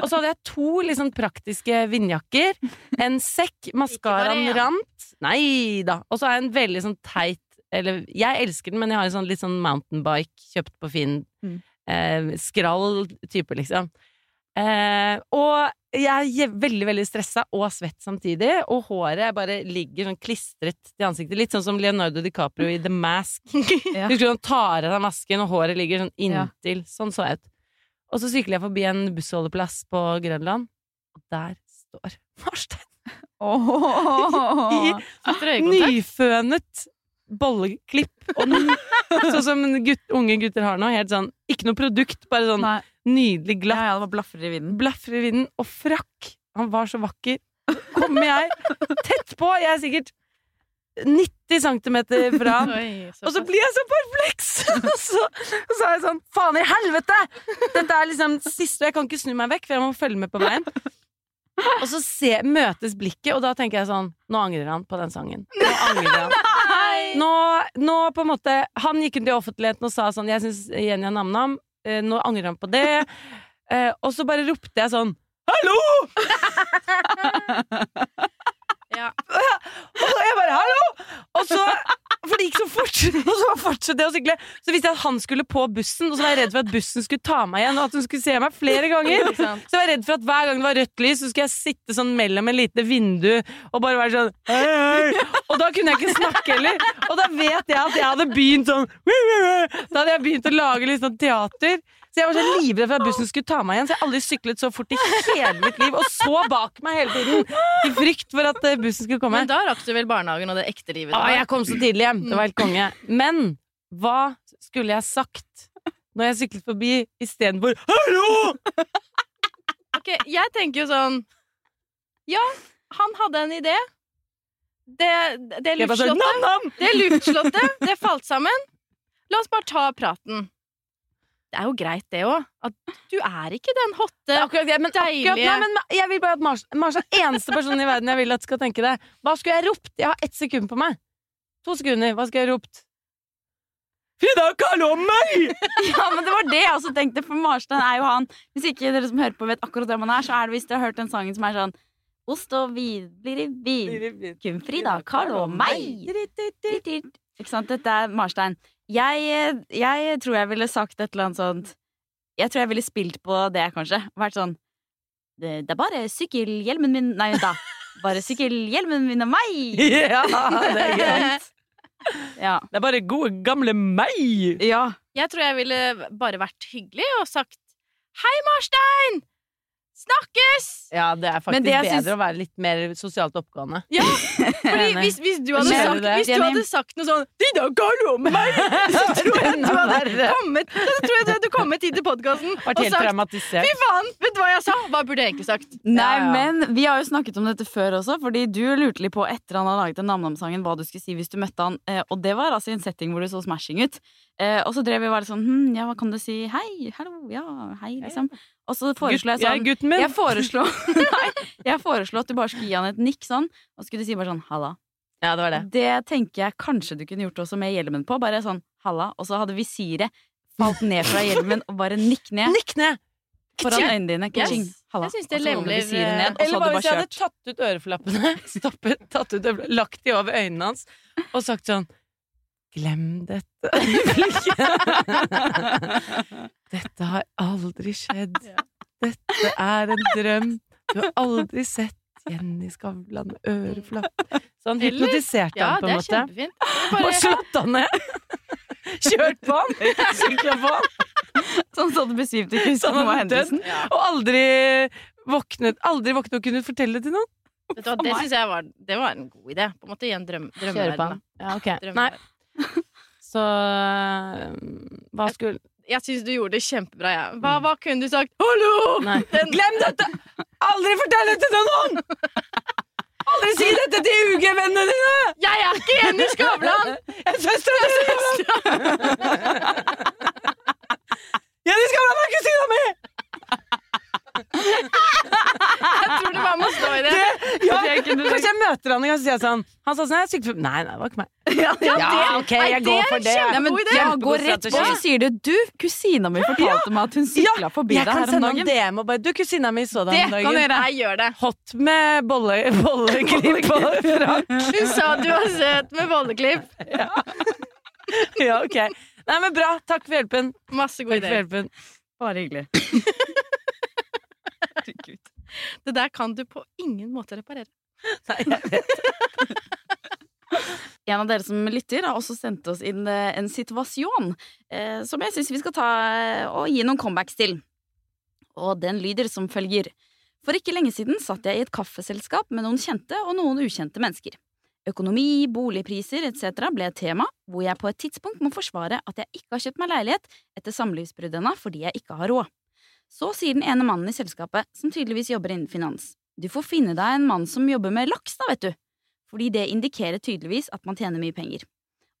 Og så hadde jeg to sånn praktiske vindjakker, en sekk, maskaraen rant Nei da. Og så har jeg en veldig sånn teit Eller jeg elsker den, men jeg har en sånn litt sånn mountainbike kjøpt på Finn. Mm. Eh, skrall type, liksom. Eh, og jeg er veldig, veldig stressa og svett samtidig, og håret bare ligger sånn klistret til ansiktet. Litt sånn som Leonardo DiCaprio i The Mask. [laughs] Ja. Husker du han tar av seg masken, og håret ligger sånn Ja. inntil. Sånn så jeg ut. Og så sykler jeg forbi en bussholdeplass på Grønland, og der står Marstein [laughs] i Sitter i nyfønet bolleklipp. [laughs] Sånn som gutt, unge gutter har nå. Helt sånn, ikke noe produkt, bare sånn Nei. nydelig glatt. ja, det var blaffer i vinden. Blaffer i vinden og frakk. Han var så vakker. Kommer jeg tett på, jeg er sikkert 90 cm fra [laughs] han. Og så blir jeg så perpleks! [laughs] Og så, så er jeg sånn Faen i helvete! Dette er liksom siste, og jeg kan ikke snu meg vekk, for jeg må følge med på veien. Og så se, møtes blikket, og da tenker jeg sånn Nå angrer han på den sangen. Nå angrer han. Nå, nå på en måte Han gikk ut i offentligheten og sa sånn Jeg syns Jenny er nam-nam. Eh, Nå angrer han på det. [laughs] Eh, og så bare ropte jeg sånn Hallo! [laughs] [laughs] Ja. Og jeg bare 'hallo!' Og så, for det gikk så fort, [laughs] og så fortsatte jeg å sykle. Så visste jeg at han skulle på bussen, og så var jeg redd for at bussen skulle ta meg igjen, og at hun skulle se meg flere ganger. [laughs] Så jeg var redd for at hver gang det var rødt lys, så skulle jeg sitte sånn mellom en lite vindu og bare være sånn hei, hei. Og da kunne jeg ikke snakke heller. Og da vet jeg at jeg hadde begynt sånn Da hadde jeg begynt å lage litt sånn teater. Så jeg var så livredd for at bussen skulle ta meg igjen, så jeg har aldri syklet så fort i hele mitt liv. Og så bak meg hele tiden, i frykt for at eh, bussen skulle komme. Men da rakk du vel barnehagen og det ekte livet? Å, jeg kom så tidlig hjem! Det var helt konge. Men hva skulle jeg sagt når jeg syklet forbi istedenfor 'hallo'? Ok, jeg tenker jo sånn Ja, han hadde en idé. Det, det sånn, luftslottet! Det luftslottet, det falt sammen. La oss bare ta praten. Det er jo greit, det òg. At du er ikke den hotte Akkurat, ja, men, akkurat, nei, men jeg vil bare at Mars, Mars er den eneste personen i verden jeg vil at skal tenke det. Hva skulle jeg ropt? Jeg har ett sekund på meg. To sekunder. Hva skulle jeg ropt? Frida Kahlo meg! [laughs] Ja, men det var det jeg også tenkte, for Marstein er jo han Hvis ikke dere som hører på vet akkurat hvem han er, så er det hvis dere har hørt den sangen som er sånn Ost og vin blir i vin. Kun Frida, kall om meg. Ikke sant? Dette er Marstein. Jeg, jeg tror jeg ville sagt et eller annet sånt Jeg tror jeg ville spilt på det, kanskje. Vært sånn Det, det er bare sykkelhjelmen min Nei, da. Bare sykkelhjelmen min og meg. [laughs] Ja, det er greit. [laughs] Ja. Det er bare gode, gamle meg! ja. Jeg tror jeg ville bare vært hyggelig og sagt Hei, Marstein! Snakkes! Ja, det er faktisk det bedre synes... å være litt mer sosialt oppgående. Ja, Fordi [laughs] hvis, hvis, du hadde sagt, du hvis du hadde sagt noe sånn Frida Kahlo meg! [laughs] Så tror jeg du hadde kommet, så tror jeg du hadde kommet hit til podkasten og sagt. Fy faen! Vet du hva jeg sa? Hva burde jeg egentlig sagt? Nei, Ja, ja. men vi har jo snakket om dette før også, fordi du lurte litt på etter han hadde laget den Nam-Nam-sangen hva du skulle si hvis du møtte han, eh, og det var altså i en setting hvor du så smashing ut. Eh, og så drev vi og var sånn hm, ja, hva kan du si? Hei, hallo, ja, hei, liksom. Og så foreslo jeg sånn Jeg, gutten min! jeg foreslo, [laughs] nei, jeg foreslo at du bare skulle gi han et nikk sånn, og skulle si bare sånn halla. Ja, det var det. Det tenker jeg kanskje du kunne gjort også med hjelmen på, bare sånn halla, og så hadde visiret falt ned fra hjelmen og bare nikk ned Nikk ned! foran øynene dine. Kaching. halla. Jeg synes det er lemler, ned, så Eller bare hvis jeg hadde tatt ut øreflappene, [laughs] stoppet, tatt ut øreflappene, lagt de over øynene hans og sagt sånn Glem dette. [laughs] Dette har aldri skjedd. Dette er en drøm. Du har aldri sett Jenny Skavlan med øreflapp. Så han hypnotiserte Ja, han på det en er måte. kjempefint. Bare slått han ned! Kjørt på han! [laughs] Sykla på han! Sånn så du besvimte ikke Så han noe av hadde dødd. hendelsen. ja. Og aldri våknet, aldri våknet og kunne fortelle det til noen. Vet du hva, det syns jeg var, det var en god idé. På en måte i en drøm, drømmeverden. han. Ja, okay. Nei. [laughs] så øh, Hva skulle Jeg syns du gjorde det kjempebra. Ja. Hva, hva kunne du sagt? Hallo! Den, Glem dette! Aldri fortell dette til noen! Aldri si dette til UG-vennene dine! jeg er ikke Jenny Skavlan! [laughs] Jeg er søstera di! Jenny Skavlan er kusina mi! Jeg tror du bare må stå i det. Det, Ja, Kanskje jeg møter han en gang og sier jeg sånn Han sa sånn, jeg er Nei, nei, det var ikke meg. [laughs] Ja, ja, Ja, ok, jeg går for det. Nei, men, idé. ja, Kjempegod gå rett på, så sier du Du, kusina mi fortalte meg at hun sykla forbi Jeg deg kan her om sende en dagen. DM og bare Du, kusina mi så deg om dagen. du gjøre. Jeg gjør det. Hot med bolle, bolleklipp og frakk. Hun sa du var søt med bolleklipp. Ja, ok. Nei, men bra. Takk for hjelpen. Masse Takk idé. Bare hyggelig. [laughs] Det der kan du på ingen måte reparere. Nei, jeg vet. [laughs] En av dere som lytter, har også sendt oss inn eh, en situasjon eh, som jeg syns vi skal ta eh, og gi noen comebacks til. Og den lyder som følger. For ikke lenge siden satt jeg i et kaffeselskap med noen kjente og noen ukjente mennesker. Økonomi, boligpriser etc. ble et tema, hvor jeg på et tidspunkt må forsvare at jeg ikke har kjøpt meg leilighet etter samlivsbruddet ennå fordi jeg ikke har råd. Så sier den ene mannen i selskapet, som tydeligvis jobber innen finans, du får finne deg en mann som jobber med laks, da, vet du fordi det indikerer tydeligvis at man tjener mye penger.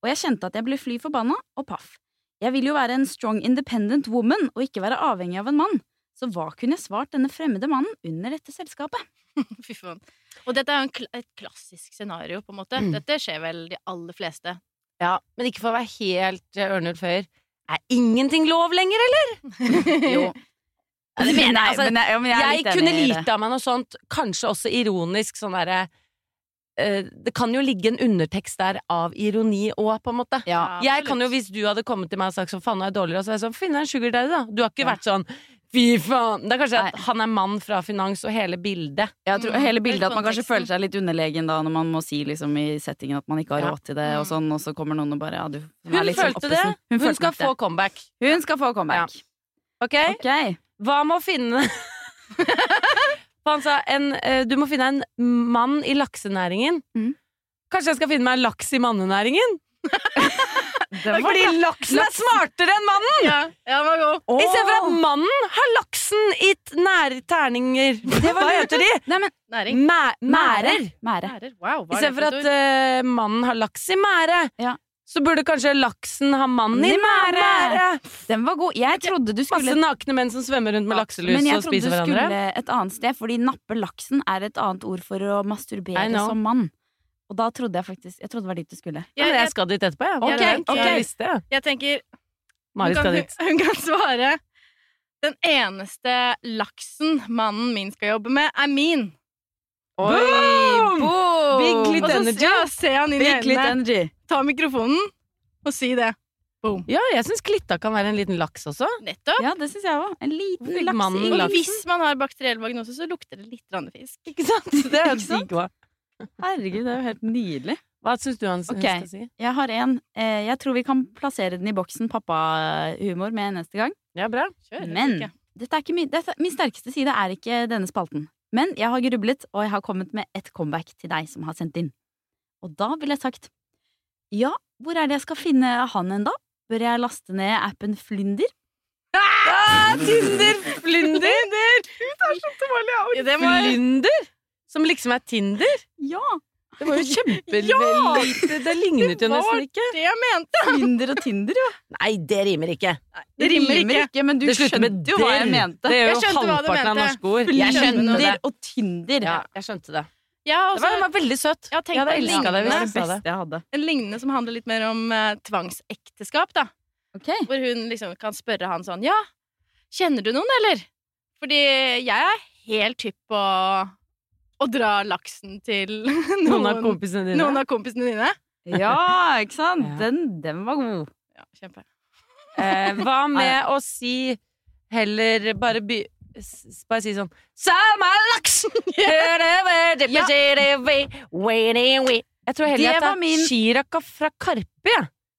Og jeg kjente at jeg ble fly forbanna og paff. Jeg vil jo være en strong independent woman og ikke være avhengig av en mann, så hva kunne jeg svart denne fremmede mannen under dette selskapet? [laughs] Fy faen. Og dette er jo kl et klassisk scenario, på en måte. Mm. Dette skjer vel de aller fleste. Ja, men ikke for å være helt eh, Ørnulf Høyer. Er ingenting lov lenger, eller? [laughs] Jo. Ja, det mener jeg, altså, men jeg, ja, men jeg, Jeg kunne lite av meg noe sånt, kanskje også ironisk, sånn derre uh, Det kan jo ligge en undertekst der av ironi òg, på en måte. Ja. Jeg kan jo, Hvis du hadde kommet til meg og sagt sånn, faen nå er jeg dårligere, så er jeg sånn, finn deg en sugar daddy, da. Du har ikke Ja. vært sånn Fy faen! Det er kanskje at han er mann fra finans og hele bildet. Jeg tror Mm, hele bildet at man kanskje føler seg litt underlegen da når man må si liksom i settingen at man ikke har Ja. råd til det, og Mm. sånn, og så kommer noen og bare ja, du Hun er litt sånn følte det. Hun, Hun, følte skal få comeback. Hun skal få comeback. Ok? okay. Hva med å finne [laughs] Han sa en, eh, du må finne en mann i laksenæringen. Mm. Kanskje jeg skal finne meg en laks i mannenæringen? [laughs] Fordi laksen er smartere enn mannen! Ja, ja var god. For at mannen har laksen i nærterninger. Hva heter de? Nei, men Næring. Mæ mærer. mærer. mærer. Wow, hva I er stedet for for at uh, mannen har laks i mære, Ja. Så burde kanskje laksen ha mannen i I mære. mære. Den var god. Jeg trodde du Masse nakne menn som svømmer rundt med lakselus Men jeg trodde du skulle et annet sted, fordi nappe laksen er et annet ord for å masturbere som mann. Og da trodde jeg faktisk Jeg trodde det var dit du skulle. Ja, jeg, jeg skal dit etterpå, jeg. Okay, Jeg okay. Jeg visste det. Jeg tenker Mari hun kan, skal dit. hun kan svare Den eneste laksen mannen min skal jobbe med, er min. Boom! Boom! Big litt energy. ja, se han inn i Big clit øynene, energy. ta mikrofonen og si det. Boom. Ja, jeg syns klitta kan være en liten laks også. Nettopp. Ja, det syns jeg òg. En liten laks mannen i Og laksen? hvis man har bakteriell vagnose, så lukter det litt randefisk. Ikke sant? [laughs] Det er jo Ikke sant? digg. Herregud, det er jo helt nydelig. Hva syns du han Ok. skal si? Jeg har en. Eh, jeg tror vi kan plassere den i boksen pappahumor med neste gang. Ja, bra. Kjør, Men dette er ikke min, dette, min sterkeste side er ikke denne spalten. Men jeg har grublet, og jeg har kommet med et comeback til deg som har sendt inn. Og da ville jeg sagt ja, hvor er det jeg skal finne han hen, da? Bør jeg laste ned appen Flynder? Ah, Tinder! Flynder! Ja, det var Flynder? Som liksom er Tinder? Ja! Det var jo [laughs] kjempelite Det lignet jo nesten ikke. det var det jeg mente! Tinder og Tinder, jo. Nei, det rimer ikke. Det rimer ikke. men du det skjønte jo hva jeg mente. Det er jo halvparten av norske ord. Jeg skjønte det. og Tinder. Ja, jeg skjønte det. Ja, også, Det var, den var veldig søt. Jeg Jeg hadde elska det Det hvis det det. beste jeg hadde. en lignende som handler litt mer om uh, tvangsekteskap, da. Ok. Hvor hun liksom kan spørre han sånn Ja, kjenner du noen, eller? Fordi jeg er helt hypp på å dra laksen til [laughs] noen, Noen av kompisene noen av kompisene dine. Ja, ikke sant? Ja. Den, den var god. Ja, kjempe. Eh, hva [laughs] med å si heller bare by... Bare si sånn Samme laksen! [laughs] Jeg tror heller Det at det er min- Chiraka fra Karpe.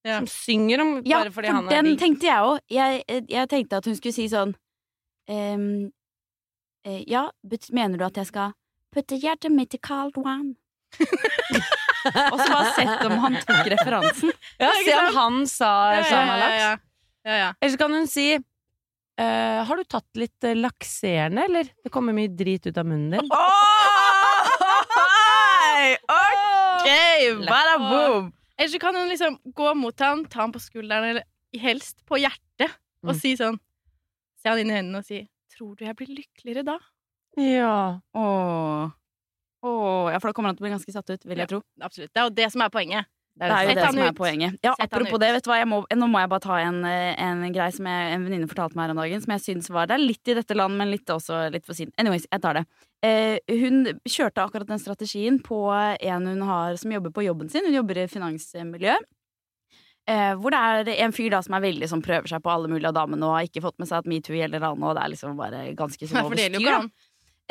Ja. Som synger om Ja, bare fordi for han er den tenkte jeg òg. Jeg, jeg tenkte at hun skulle si sånn ehm, eh, Ja, mener du at jeg skal putte hjertet mitt i cold one? [laughs] Og så bare sett om han tok referansen. Ja, se om han sa samme laks. ja, ja, ja. Eller så kan hun si Uh, Har du tatt litt uh, lakserende, eller? Det kommer mye drit ut av munnen din. ok! Bada boom! Eller så kan hun liksom gå mot han, ta han på skulderen, eller helst på hjertet, og Mm. si sånn Se han inn i øynene og si 'Tror du jeg blir lykkeligere da?' Ja. Åh. Åh, ja, for da kommer han til å bli ganske satt ut, vil jeg Ja. tro. Absolutt. Det er jo det som er poenget. Det er jo det som er poenget. Ja, Sett apropos det, vet du hva, må, nå må jeg bare ta en, eh, en greie som jeg, en venninne fortalte meg her om dagen, som jeg syns var Det er litt i dette land, men litt også litt for siden. Anyways, jeg tar det. Eh, hun kjørte akkurat den strategien på en hun har som jobber på jobben sin. Hun jobber i finansmiljø. Eh, hvor det er en fyr da som er veldig som prøver seg på alle mulige av damene og har ikke fått med seg at metoo gjelder han, og det er liksom bare ganske [laughs] sånn gjelder jo overstyr.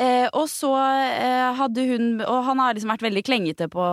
Eh, og så eh, hadde hun Og han har liksom vært veldig klengete på,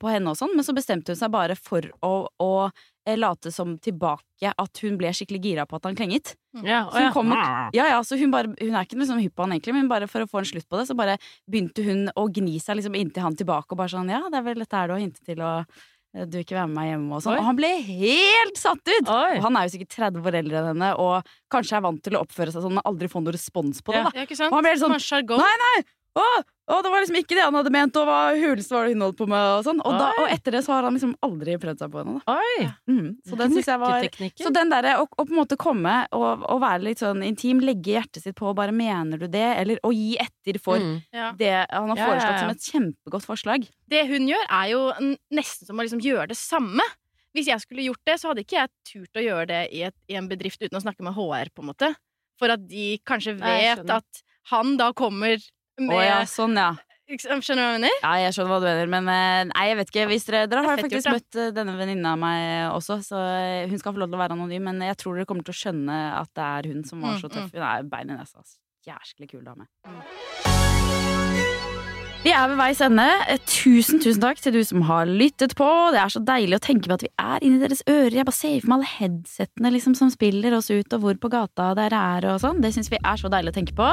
på henne og sånn, men så bestemte hun seg bare for å, å eh, late som tilbake at hun ble skikkelig gira på at han klenget. Ja, Så hun, kommer, ja, ja, så hun, bare, hun er ikke liksom hypp på han egentlig, men bare for å få en slutt på det, så bare begynte hun å gni seg liksom inntil han tilbake og bare sånn Ja, det er vel dette her du har hintet til, og eh, du vil ikke være med meg hjemme og sånn. Og han ble helt satt ut! Oi. Og han er jo sikkert 30 år eldre enn henne, og kanskje er vant til å oppføre seg sånn, men aldri få noen respons på det. Ja. sant? Og han ble helt sånn. Nei, nei! Å, å, det var liksom ikke det han hadde ment, og hva huleste var det hun holdt på med, og sånn. Og, da, og etter det så har han liksom aldri prøvd seg på henne, da. Oi! Mm. Så den synes jeg var Så den derre å, å på en måte komme og, og være litt sånn intim, legge hjertet sitt på og bare mener du det, eller å gi etter for Mm. Ja. det han har Ja, ja, foreslått ja. som et kjempegodt forslag. Det hun gjør, er jo nesten som å liksom gjøre det samme. Hvis jeg skulle gjort det, så hadde ikke jeg turt å gjøre det i, et, i en bedrift uten å snakke med HR, på en måte. For at de kanskje vet Nei, at han da kommer med oh, ja, sånn ja. Skjønner du hva jeg mener? Ja, jeg skjønner hva du mener, men eh, nei, jeg vet ikke. Dere, dere har faktisk gjort, møtt eh, denne venninna av meg også, så eh, hun skal få lov til å være anonym, men jeg tror dere kommer til å skjønne at det er hun som var Mm, så tøff. Hun er bein i nesa. ass. Jæsklig kul dame. Vi er ved veis ende. Eh, Tusen tusen takk til du som har lyttet på. Det er så deilig å tenke på at vi er inni deres ører. Jeg bare ser for meg alle headsettene liksom, som spiller oss ut, og hvor på gata dere er og sånn. Det syns vi er så deilig å tenke på.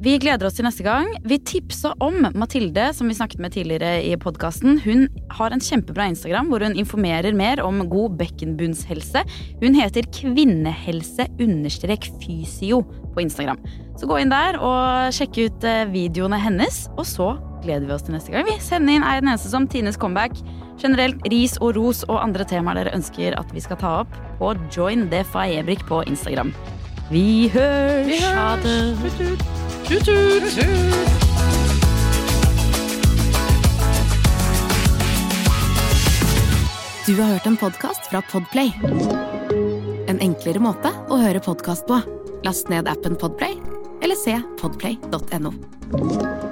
Vi gleder oss til neste gang. Vi tipsa om Mathilde, som vi snakket med tidligere i podkasten. Hun har en kjempebra Instagram hvor hun informerer mer om god bekkenbunnshelse. Hun heter kvinnehelse-fysio på Instagram. Så gå inn der og sjekk ut eh, videoene hennes, og så gleder vi oss til neste gang. Vi sender inn er den som Tines comeback. Generelt ris og ros og andre temaer dere ønsker at vi skal ta opp på Join the Faebrik på Instagram. Vi hørs! Ha det. Du har hørt en podkast fra Podplay. En enklere måte å høre podkast på. Last ned appen Podplay, eller se podplay.no.